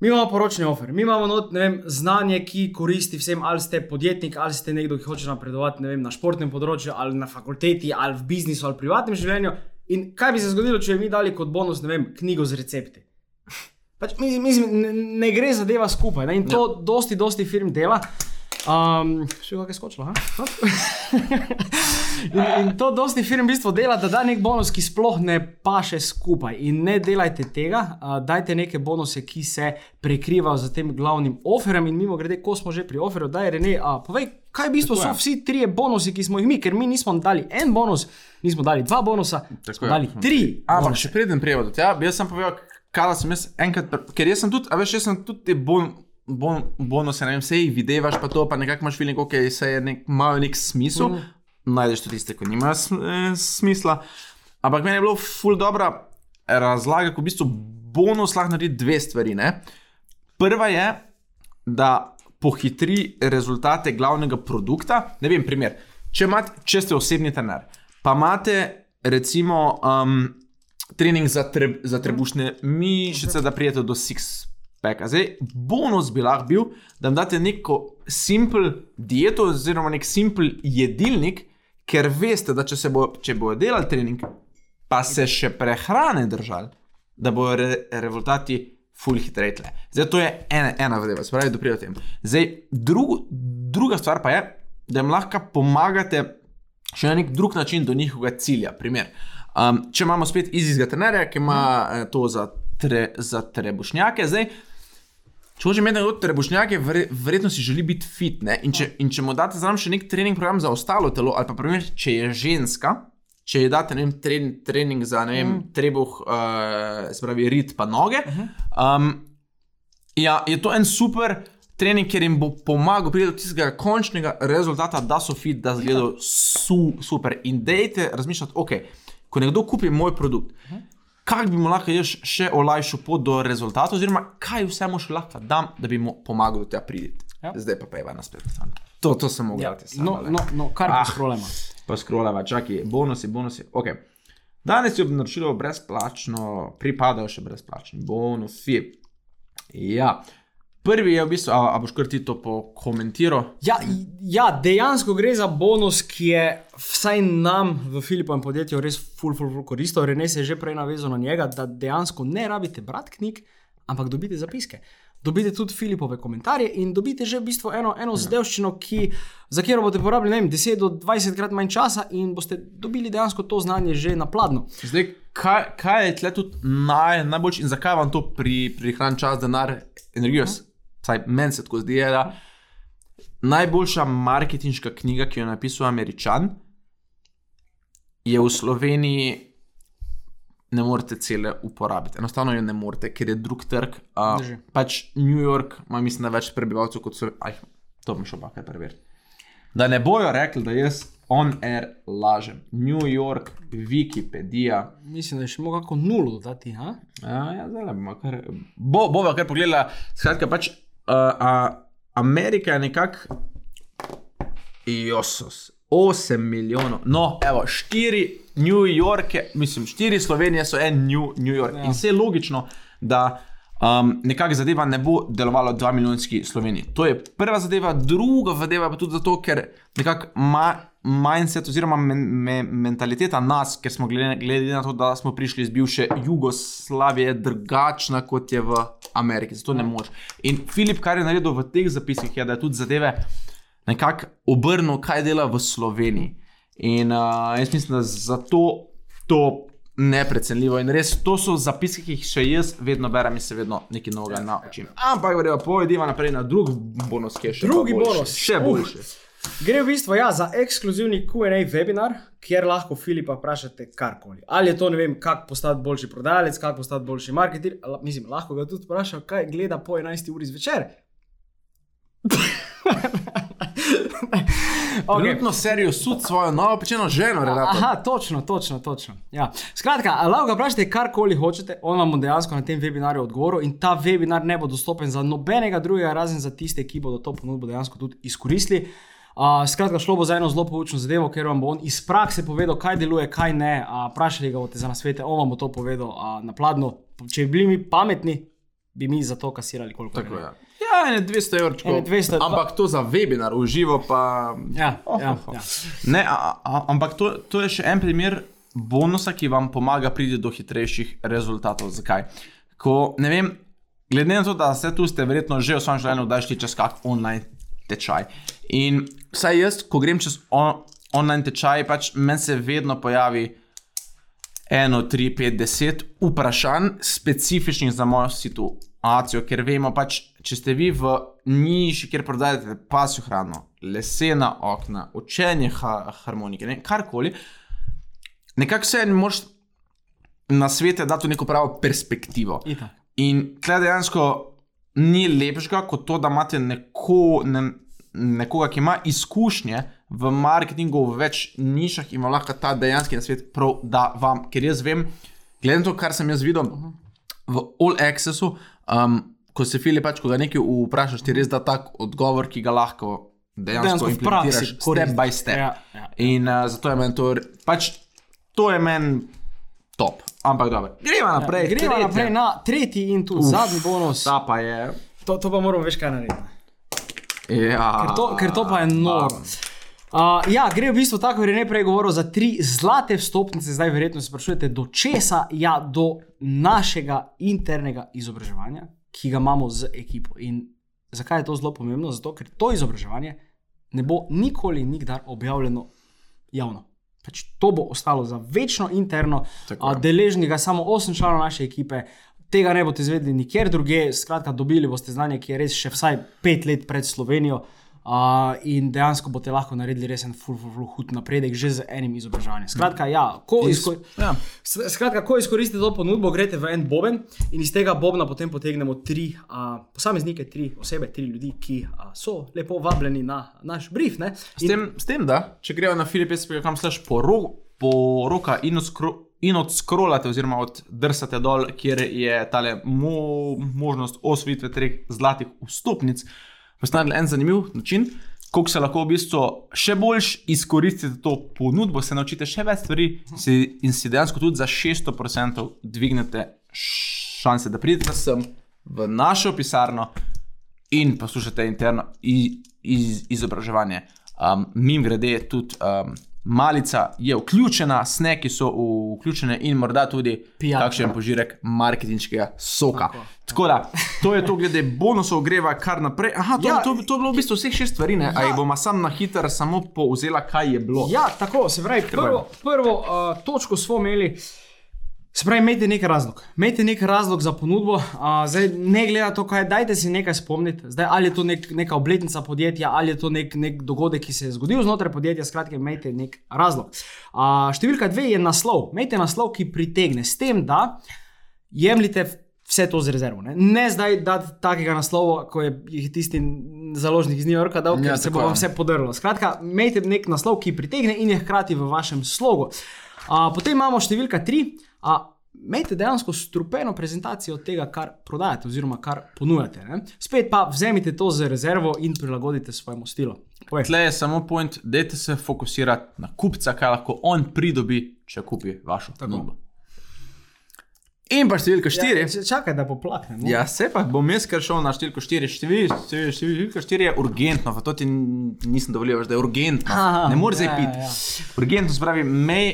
mi imamo poročni ofer, mi imamo not, vem, znanje, ki koristi vsem, ali ste podjetnik, ali ste nekdo, ki hoče napredovati vem, na športnem področju, ali na fakulteti, ali v biznisu, ali v privatnem življenju. In kaj bi se zgodilo, če bi mi dali kot bonus, ne vem, knjigo z recepti? Pač, mislim, ne, ne gre zadeva skupaj. Ne? In to ja. dosti, dosti firm dela. Um, še kako je skočilo, ha? (laughs) In, in to dosti firm v bistvu dela, da da nek bonus, ki sploh ne paše skupaj. In ne delajte tega, uh, dajte neke bonuse, ki se prekrivajo z tem glavnim oferjem. In mimo grede, ko smo že pri oferju, da je Rene, uh, povej, kaj v bistvu Tako so vsi trije bonusi, ki smo jih mi, ker mi nismo dali en bonus, nismo dali dva bonusa, smo je. dali tri. Ampak še preden prijemo do tega, bi jaz sem povedal, kaj sem jaz enkrat, ker jaz sem tudi, a veš, jaz sem tudi te bon, bon, bonuse, ne vem, se jih videvaš, pa to, pa nekako imaš feeling, ok, se je nek, imajo nek smisel, mm. najdeš tudi tiste, ki nimajo eh, smisla. Ampak meni je bilo ful dobra razlaga, ko v bistvu bonus lahko naredi dve stvari. Ne? Prva je, da pohitri rezultate glavnega produkta. Ne vem, primer. Če, imate, če ste osebni trener, pa imate recimo um, trening za, treb, za trebušne mišice, da prijete do six. Peka. Zdaj, bonus bi lahko bil, da vam date neko simpel dieto, oziroma nek simpel jedilnik, ker veste, da če, se bo, če bojo delali trening, pa se še prehrane držali, da bodo re, rezultati ful hitreje tle. Zdaj, to je ena, ena zadeva, se pravi, da pride o tem. Zdaj, drugo, druga stvar pa je, da jim lahko pomagate še na nek drug način do njihovega cilja. Um, če imamo spet izizga trenerja, ki ima eh, to za, tre, za trebušnjake, zdaj. Če hoče imeti nekdo trebušnjake, vre- verjetno si želi biti fit. ne, In če, in če mu date zraven še nek trening program za ostalo telo, ali pa primer, če je ženska, če ji date vem, tren, trening za vem, mm. trebuh, uh, se pravi, rit pa noge, um, ja, je to en super trening, ker jim bo pomagal priti do tistega končnega rezultata, da so fit, da izgledajo su, super. In dejte razmišljati, ok, ko nekdo kupi moj produkt. Kaj bi mu lahko jaz še olajšal pot do rezultata, oziroma kaj vse mu še lahko dam, da bi mu pomagal do tega priti. Ja. Zdaj pa pa je na spletni strani. To, to sem mogel Ja, no, no, no, kar pa Ah. scrollamo. Pa scrollava, čakaj, bonusi, bonusi. Okay. Danes je obnaročilo brezplačno, pripadajo še brezplačni bonusi. Ja, prvi je v bistvu, a, a boš kar ti to pokomentiral? Ja, ja, dejansko gre za bonus, ki je vsaj nam v Filipovem podjetju res ful, ful, ful koristil. Rene se je že prej navezal na njega, da dejansko ne rabite brati knjig, ampak dobite zapiske. Dobite tudi Filipove komentarje in dobite že v bistvu eno, eno zadevščino, ki, za katero boste porabili vem, 10 do 20 krat manj časa in boste dobili dejansko to znanje že na pladnju. Zdaj, kaj, kaj je tle tudi naj, najboljši in zakaj vam to pri, prihrani čas, denar, energijo? Saj meni se tako zdi, je, da najboljša marketinška knjiga, ki jo je napisal Američan, je v Sloveniji. Ne morete cele uporabiti, enostavno jo ne morete, ker je drug trg. Uh, Drži. pač New York ima, mislim, da več prebivalcev kot so. Aj, to mi še pa kaj preveriti. Da ne bojo rekli, da jaz on air lažem. New York, Wikipedija. Mislim, da je še mogel kako nulo dodati. Ja, ja, zdaj bomo kar. Bo, bova kar pogledala. Skratka, pač uh, uh, Amerika je nekako. Josos. 8 milijonov, no, evo, 4 New Yorke, mislim, 4 Slovenije so en New, New York. Ja. In vse je logično, da um, nekakšna zadeva ne bo delovala v 2 milijonski Sloveniji. To je prva zadeva, druga zadeva pa tudi zato, ker nekako ma, mindset oziroma men, me, mentaliteta nas, ker smo glede, glede na to, da smo prišli iz bivše Jugoslavije, drugačna kot je v Ameriki. Zato ne moreš. In Filip, kar je naredil v teh zapiskih, je, da je tudi zadeve nekako obrnil, kaj dela v Sloveniji. In uh, jaz mislim, da zato to neprecenljivo. In res to so zapiski, ki jih še jaz vedno berem in se vedno nekaj novega naučim. Ampak, verjela, pojdimo naprej na drug bonus, ki je še Drugi boljši. bonus. Še Uh. Gre v bistvu ja, za ekskluzivni QA webinar, kjer lahko Filipa vprašate karkoli. Ali je to, ne vem, kako postati boljši prodajalec, kako postati boljši marketer. Mislim, lahko ga tudi vprašam, kaj gleda po 11 uri zvečer. (laughs) okay. Trenutno serijo sud svojo novo pečeno ženo, Renato. Aha, točno, točno, točno. Ja. Skratka, lahko ga vprašate karkoli hočete, on vam bo dejansko na tem webinarju odgovoril in ta webinar ne bo dostopen za nobenega drugega, razen za tiste, ki bodo to ponudbo dejansko tudi izkoristili. Uh, skratka, šlo bo za eno zelo poučno zadevo, ker vam bo on iz prakse povedal, kaj deluje, kaj ne. Uh, Vprašali ga boste za nasvete, on vam bo to povedal uh, na pladnju. Če bi bili mi pametni, bi mi za to kasirali koliko Tako je. Ja, ene 200 evrov. Ene 200, Ampak to za webinar, uživo pa. Ja, ja, ja. Ne, a, a, ampak to, to je še en primer bonusa, ki vam pomaga priti do hitrejših rezultatov. Zakaj? Ko, ne vem, glede na to, da ste tu, ste verjetno že v svojem življenju kdaj šli čez kak online tečaj. In vsaj jaz, ko grem čez on, online tečaj, pač meni se vedno pojavi eno, tri, pet, deset vprašanj, specifičnih za mojo situacijo, ker vemo pač, če ste vi v niši, kjer prodajate pasjo hrano, lesena okna, učenje ha harmonike, ne, karkoli, nekako se ne moreš na svete dati v neko pravo perspektivo. Itak. In tle dejansko ni lepšega kot to, da imate neko, ne, nekoga, ki ima izkušnje v marketingu v več nišah in lahko ta dejanski nasvet prav da vam. Ker jaz vem, glede na to, kar sem jaz videl v All Accessu, um, ko se Filip pač, ko ga nekaj vprašaš, ti res da tak odgovor, ki ga lahko dejansko, Dejansko v praksi implementiraš step by step. Ja, ja. In uh, zato je meni to, pač to je meni top. Ampak dobro, gremo naprej. Ja, Gremo naprej na tretji in tu Uf, zadnji bonus. Ta pa je. To, to pa moramo več kaj narediti. Ja. Ker to, ker to pa je noro. Uh, ja, gre v bistvu tako, kot je neprej govoril, za tri zlate vstopnice. Zdaj, verjetno se sprašujete, do česa? Ja, do našega internega izobraževanja, ki ga imamo z ekipo. In zakaj je to zelo pomembno? Zato, ker to izobraževanje ne bo nikoli, nikdar objavljeno javno. Pač to bo ostalo za večno interno, je. deležni ga samo 8 članov naše ekipe. Tega ne boste izvedeli nikjer drugje, skratka, dobili boste znanje, ki je res še vsaj pet let pred Slovenijo. Uh, in dejansko boste lahko naredili res en ful, ful, ful, hud napredek že z enim izobraževanjem. Skratka, ja, ko, Iz- izko, ja. skratka, ko izkoristite to ponudbo, greste v en boben in iz tega bobna potem potegnemo tri uh, posameznike, tri osebe, tri ljudi, ki uh, so lepo vabljeni na naš brief. Ne? S tem, s tem, da če grejo na filipinske.com slash poroka in, odskro, in odskrolate, oziroma oddrsate dol, kjer je tale mo, možnost osvojitve treh zlatih vstopnic, naredili en zanimiv način, kako se lahko v bistvu še bolj izkoristite to ponudbo, se naučite še več stvari in si dejansko tudi za 600% dvignete šanse, da pridete sem v našo pisarno in poslušate interno iz, iz, izobraževanje. Um, Mim grede tudi um, malica je vključena, sneki so vključene in morda tudi Pijača. kakšen požirek marketinškega soka. Tako. Tako da, to je to, glede bonusov, greva kar naprej. Aha, to, Ja. ja, to, to je bilo v bistvu vseh šest stvari, ne? Ja. Ali bomo sam na hiter samo povzela, kaj je bilo? Ja, tako se pravi, prvo, prvo uh, točko smo imeli. Se pravi, imejte nek razlog. Imejte nek razlog za ponudbo, uh, zdaj ne glede na to, kaj dajte si nekaj spomniti. Zdaj, ali je to nek, neka obletnica podjetja, ali je to nek, nek dogodek, ki se je zgodil znotraj podjetja, skratka, imejte nek razlog. Uh, številka dve je naslov. Imejte naslov, ki pritegne s tem, da jemljite vse to z rezervo. Ne, ne zdaj dati takega naslova, ko je je tisti založnik iz New Yorka dal, ker Ja, se bo vam je. vse podrlo. Skratka, imejte nek naslov, ki pritegne in je hkrati v vašem slogu. A, potem imamo številka tri. A, Imejte dejansko strupeno prezentacijo tega, kar prodajate, oziroma kar ponujate. Ne? Spet pa vzemite to za rezervo in prilagodite svojemu stilu. Povej. Tle je samo point, dajte se fokusirati na kupca, kaj lahko on pridobi, če kupi vašo ponudbo. In pa številka štiri. Ja, čakaj, da poplaknem. no. Ja, se pa bom jaz kar šel na številko 4. Številka 4 je urgentno, v to ti nisem dovolil, da je urgentno. Aha, ne moreš zdaj ja, piti. ja. Urgentno se pravi, mej,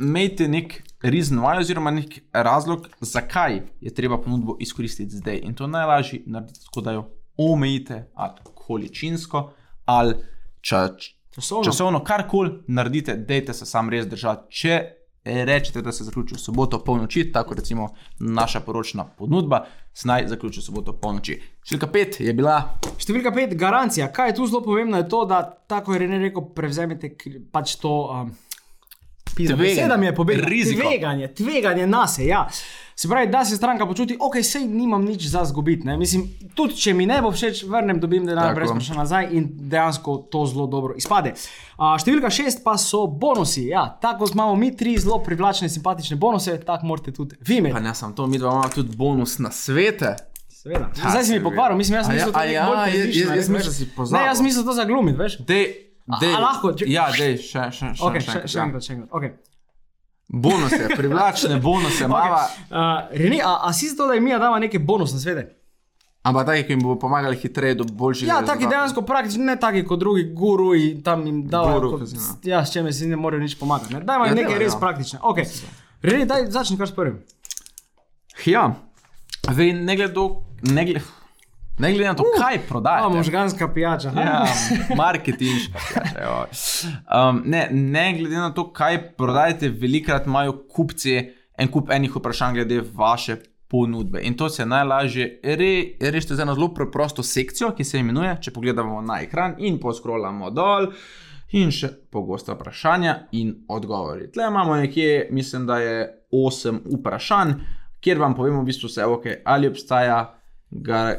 imejte nek reason why oziroma nek razlog, zakaj je treba ponudbo izkoristiti zdaj. In to najlažje narediti tako, da jo omejite ali količinsko ali ča, Časovno. časovno karkoli naredite, dejte se sam res držati. Če rečete, da se zaključi v soboto polnoči, tako recimo naša poročna ponudba, se naj zaključi v soboto polnoči. Številka 5 je bila Številka pet, garancija. Kaj je tu zelo pomembno, je to, da tako je Rene rekel, prevzemite pač to. Um, Tveganje. Beseda mi je pobegla. Riziko. Tveganje, tveganje nas je. Ja. Se pravi, da se stranka počuti, ok, sej nimam nič za zgubiti. ne. Mislim, tudi če mi ne bo všeč, vrnem, dobim denar, brez vprašanja nazaj in dejansko to zelo dobro izpade. A, številka šest pa so bonusi. Ja, tako imamo mi tri zelo privlačne, simpatične bonuse, tako morate tudi vi imeti. Pa ne samo to, mi dva imamo tudi bonus na svete. Seveda. Ha, Zdaj si mi pokvaril, mislim, jaz ja, mislim, da ja, to jaz- bolj jaz- jaz mislim, da si jaz to zaglumiti, veš. Dej, dej, a lahko? Če- Ja, dej, še, še, še, Okay, še, enkrat, še ja. enkrat, še enkrat. Okay. Bonuse, privlačne bonuse, okay. mava. Uh, Reni, a, a si zato, da jim mi damo neke bonusne svete? Ampak taki, ki jim bo pomagali hitreje do boljših Ja, taki dejansko praktično, ne taki kot drugi guru in tam jim dajo. Kot- casino. Ja, s čem si ne morejo nič pomagati. Ne? Dajmo jim Ja, nekaj res ja. praktične. Okay. Reni, daj začni kar s prvim. Ja, zdaj ne glede, do- ne glede, ne glede na to, kaj A, prodajate. možganska pijača. Ja, marketinška. pijača, joj. Um, ne, ne glede na to, kaj prodajate, velikrat imajo kupci en kup enih vprašanj glede vaše ponudbe. In to se najlažje re, rešite z eno zelo preprosto sekcijo, ki se imenuje, če pogledamo na ekran in poskrolamo dol. In še pogosta vprašanja in odgovori. Tle imamo nekje, mislim, da je 8 vprašanj, kjer vam povemo, v bistvu, vse, okay, ali obstaja gar,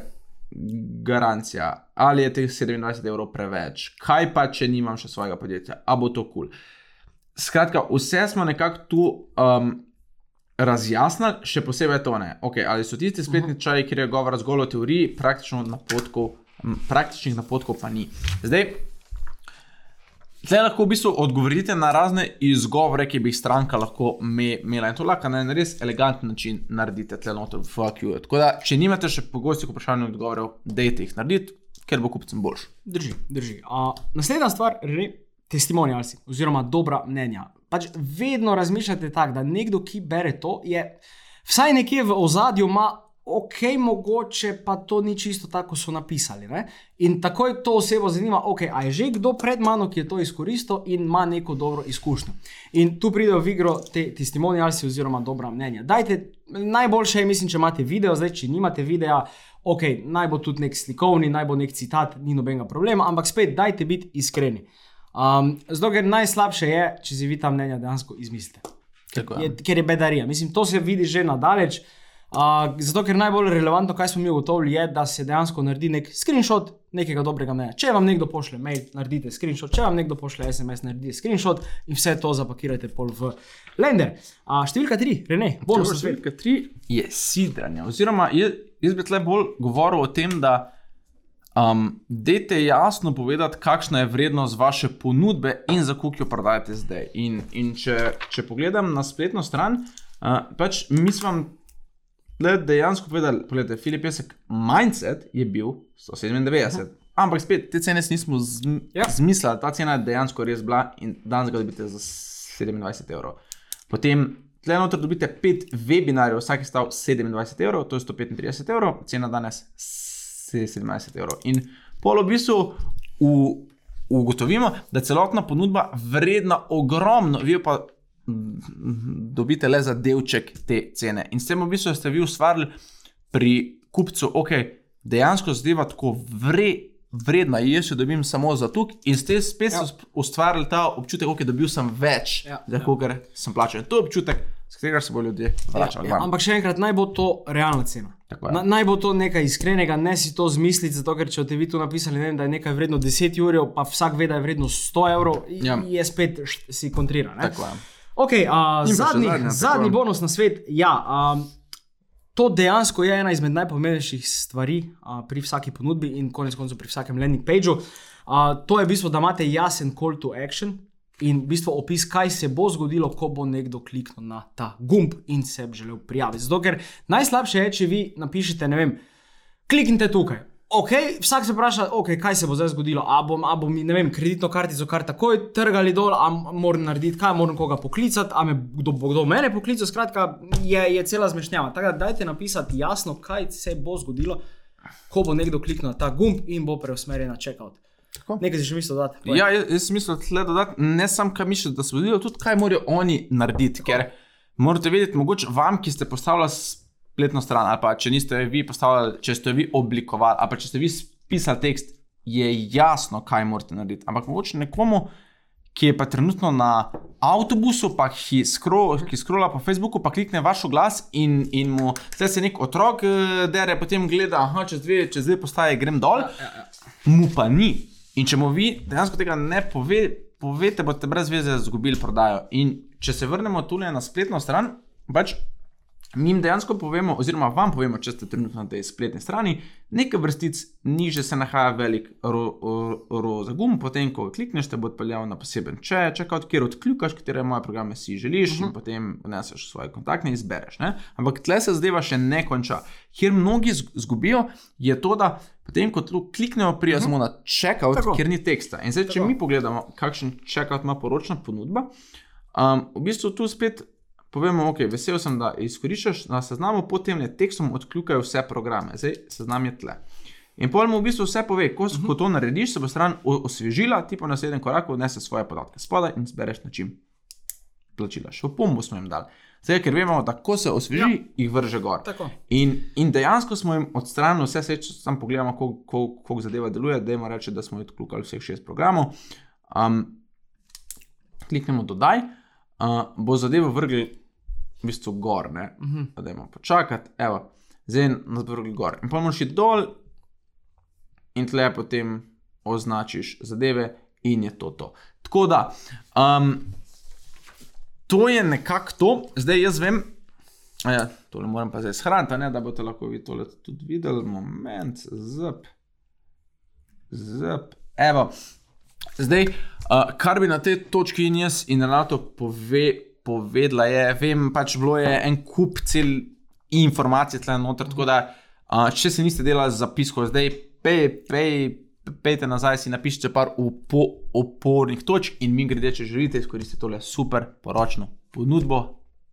garancija, ali je teh 27 evrov preveč, kaj pa, če nimam še svojega podjetja, a bo to kul. Cool. Skratka, vse smo nekako tu um, razjasnili, še posebej to ne. Okay, ali so tisti spletni čaji, kjer je govor zgolj o teoriji, praktično napotkov, praktičnih napotkov pa ni. Zdaj, Zdaj lahko v bistvu odgovorite na razne izgovore, ki bi jih stranka lahko me, imela. In to lahko na en res eleganten način naredite tle noter v FAQ. Tako da, če nimate še pogostih vprašanj in odgovorov, dejte jih narediti, ker bo kupcem boljš. Drži, drži. A, naslednja stvar, re, testimonialsi oziroma dobra mnenja. Pač vedno razmišljate tako, da nekdo, ki bere to, je vsaj nekje v ozadju ima. Ok, mogoče pa to ni čisto tako, kot so napisali. Ne? In takoj to osebo zanima, okay, a je že kdo pred mano, ki je to izkoristil in ima neko dobro izkušnjo. In tu pridejo v igro te testimonialsi oziroma dobra mnenja. Dajte, najboljše je, mislim, če imate video, zdaj, če nimate videa, ok, naj bo tudi nek slikovni, naj bo nek citat, ni nobenega problema, ampak spet dajte biti iskreni. Um, zato, ker najslabše je, če si vi ta mnenja dejansko izmislite. Tako Je, ker je bedarija. Mislim, to se vidi že nadaleč. Uh, zato, ker najbolj relevantno, kaj smo mi ugotovili, je, da se dejansko naredi nek screenshot nekega dobrega mnenja. Če vam nekdo pošlje mail, naredite screenshot, če vam nekdo pošlje SMS, naredite screenshot in vse to zapakirajte pol v Lender. Uh, številka tri, Rene, bonus. Številka tri je sidranje. Oziroma, jaz, jaz bi tle bolj govoril o tem, da um, dejte jasno povedati, kakšna je vrednost vaše ponudbe in za koliko jo prodajate zdaj. In, in če, če pogledam na spletno stran, uh, pač mi smo tle dejansko povedali, pogledajte, Filip Jesek, mindset je bil 197. Ampak spet, te cene nismo zm Ja. zmislili, ta cena je dejansko res bila in danes ga dobite za 27 evrov. Potem tle noter dobite pet webinarjev, vsak je stal 27 evrov, to je 135 evrov, cena danes 27 evrov. In polo v bistvu v, ugotovimo, da je celotna ponudba vredna ogromno, vi pa dobite le za delček te cene. In s tem v bistvu ste vi ustvarili pri kupcu, ok, dejansko zadeva tako vre. Vredna je, jaz jo dobim samo za tuk, in ste spet Ja. ja. ustvarili ta občutek, okay, dobil sem več, Ja, ja, za kogar sem plačal. In to je občutek s katerega se bo ljudje vračali. Ja, ven. ampak še enkrat, naj bo to realna cena. Tako je. Na, naj bo to nekaj iskrenega, ne si to zmisliti, zato ker če te vi tu napisali, vem, da je nekaj vredno 10 evrov, pa vsak ve, da je vredno 100 evrov, Ja. ja. je spet št, si kontrira. Ne? Tako je. Okay, uh, zadnji, zadnja, zadnji bonus na svet. Ja, um, to dejansko je ena izmed najpomembnejših stvari uh, pri vsaki ponudbi in konec koncev pri vsakem landing pageu. Uh, to je v bistvu, da imate jasen call to action in v bistvu opis, kaj se bo zgodilo, ko bo nekdo kliknil na ta gumb in se želel prijaviti. Zato, ker najslabše je, če vi napišete, ne vem, kliknite tukaj. Ok, vsak se vpraša, okay, kaj se bo zdaj zgodilo. A bom, a bom vem, kreditno kartico kar takoj trgali dol, a moram narediti kaj, moram koga poklicati, a me kdo, bo kdo mene poklical. Skratka, je, je cela zmešnjava. Tako da dajte napisati jasno, kaj se bo zgodilo, ko bo nekdo kliknil na ta gumb in bo preusmerjen na checkout. Tako. Nekaj si še mislil dodati? Povej. Ja, jaz, jaz sem mislil tle dodati, ne samo kaj misliš, da se bo zgodilo, tudi kaj morajo oni narediti. Ker morate vedeti, mogoče vam, ki ste postavljali spletno stran, ali pa če niste vi postavljali, če ste vi oblikovali, ali pa če ste vi pisali tekst, je jasno, kaj morate narediti. Ampak mogoče nekomu, ki je pa trenutno na avtobusu, pa ki, skro, ki skrola po Facebooku, pa klikne vaš glas in, in mu zdaj se nek otrok eh, dere, potem gleda, aha, čez dve, čez dve postaje grem dol, mu pa ni. In če mu vi dejansko tega ne pove, povete, boste brez veze izgubili prodajo. In če se vrnemo tu na spletno stran, pač mi jim dejansko povemo, oziroma vam povemo, če ste trenutno na tej spletni strani, nekaj vrstic niže se nahaja velik roza ro, ro gum, potem ko klikneš, te bo odpeljal na poseben če, čekaj, kjer odkljukaš, katere moje programe si želiš, uh -huh. in potem vneseš svoje kontaktne in izbereš. Ne? Ampak tle se zadeva še ne konča. Kjer mnogi zgubijo, je to, da potem, ko kliknejo, prijajo uh -huh. samo na checkout, Tako. ker ni teksta. In zdaj, če Tako. mi pogledamo, kakšen checkout ima poročna ponudba, um, v bistvu tu spet povemo, ok, vesel sem, da izkoriščaš na seznamu, potem je tekstom odkljukajo vse programe, zdaj seznam je tle. In pol mu v bistvu vse pove, ko, uh -huh. ko to narediš, se bo stran osvežila, ti pa na naslednjem koraku odnese svoje podatke spodaj in zbereš način plačila. Še v pombo smo jim dali. Zdaj, ker vemo, da ko se osveži, ja. jih vrže gor. Tako. In, in dejansko smo jim odstranili vse, se, če sam pogledamo, koliko kol, kol zadeva deluje, da jim reče, da smo odkljukali vseh šest programov. Um, kliknemo dodaj, uh, bo zadevo vrgli v bistvu gor, ne, uh -huh. da imamo počakati, evo, zdaj bo vrgli gor. In pa moraš iti dol in tle potem označiš zadeve in je to to. Tako da, um, to je nekako to, zdaj jaz vem. Ja, tole moram pa zdaj shraniti, ne, da boste lahko vi tole tudi videli. Moment, zp. Zp. Evo. Zdaj, uh, kar bi na tej točki in jaz in Renato pove, povedala, je, vem, pač bilo je en kup cel informacij tle noter, tako da, uh, če se niste delali zapiskov, zdaj pej, pej, pejte nazaj, si napišite par upo, opornih točk in mi grede, če želite izkoristiti tole super poročno ponudbo,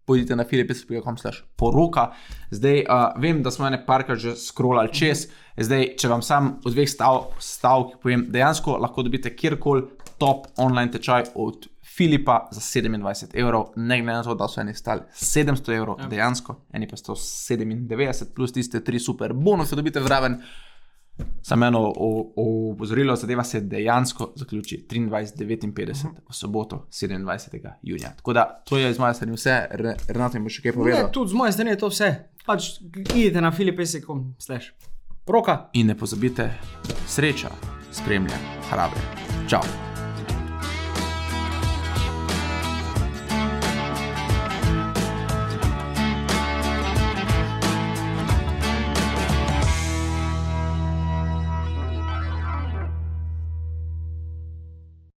pojdite na filipis.com slash poroka. Zdaj uh, vem, da smo ene parkrat že scrollali čez, zdaj če vam sam v dveh stav, stavkih povem, dejansko lahko dobite kjerkoli top online tečaj od Filipa za 27 evrov, ne glede na to, da so eni stali 700 evrov, ja. dejansko, eni pa 197, plus tiste tri super bonuse dobite zraven. Samo eno opozorilo, zadeva se dejansko zaključi 23.59 v soboto 27. junija. Tako da to je iz moje strani vse, Re- Renato jim bo še kaj povedal. Ne, tudi z moje strani je to vse. Pač idite na filipese.com, slash. Roka. In ne pozabite, sreča spremlja hrabre. Čau!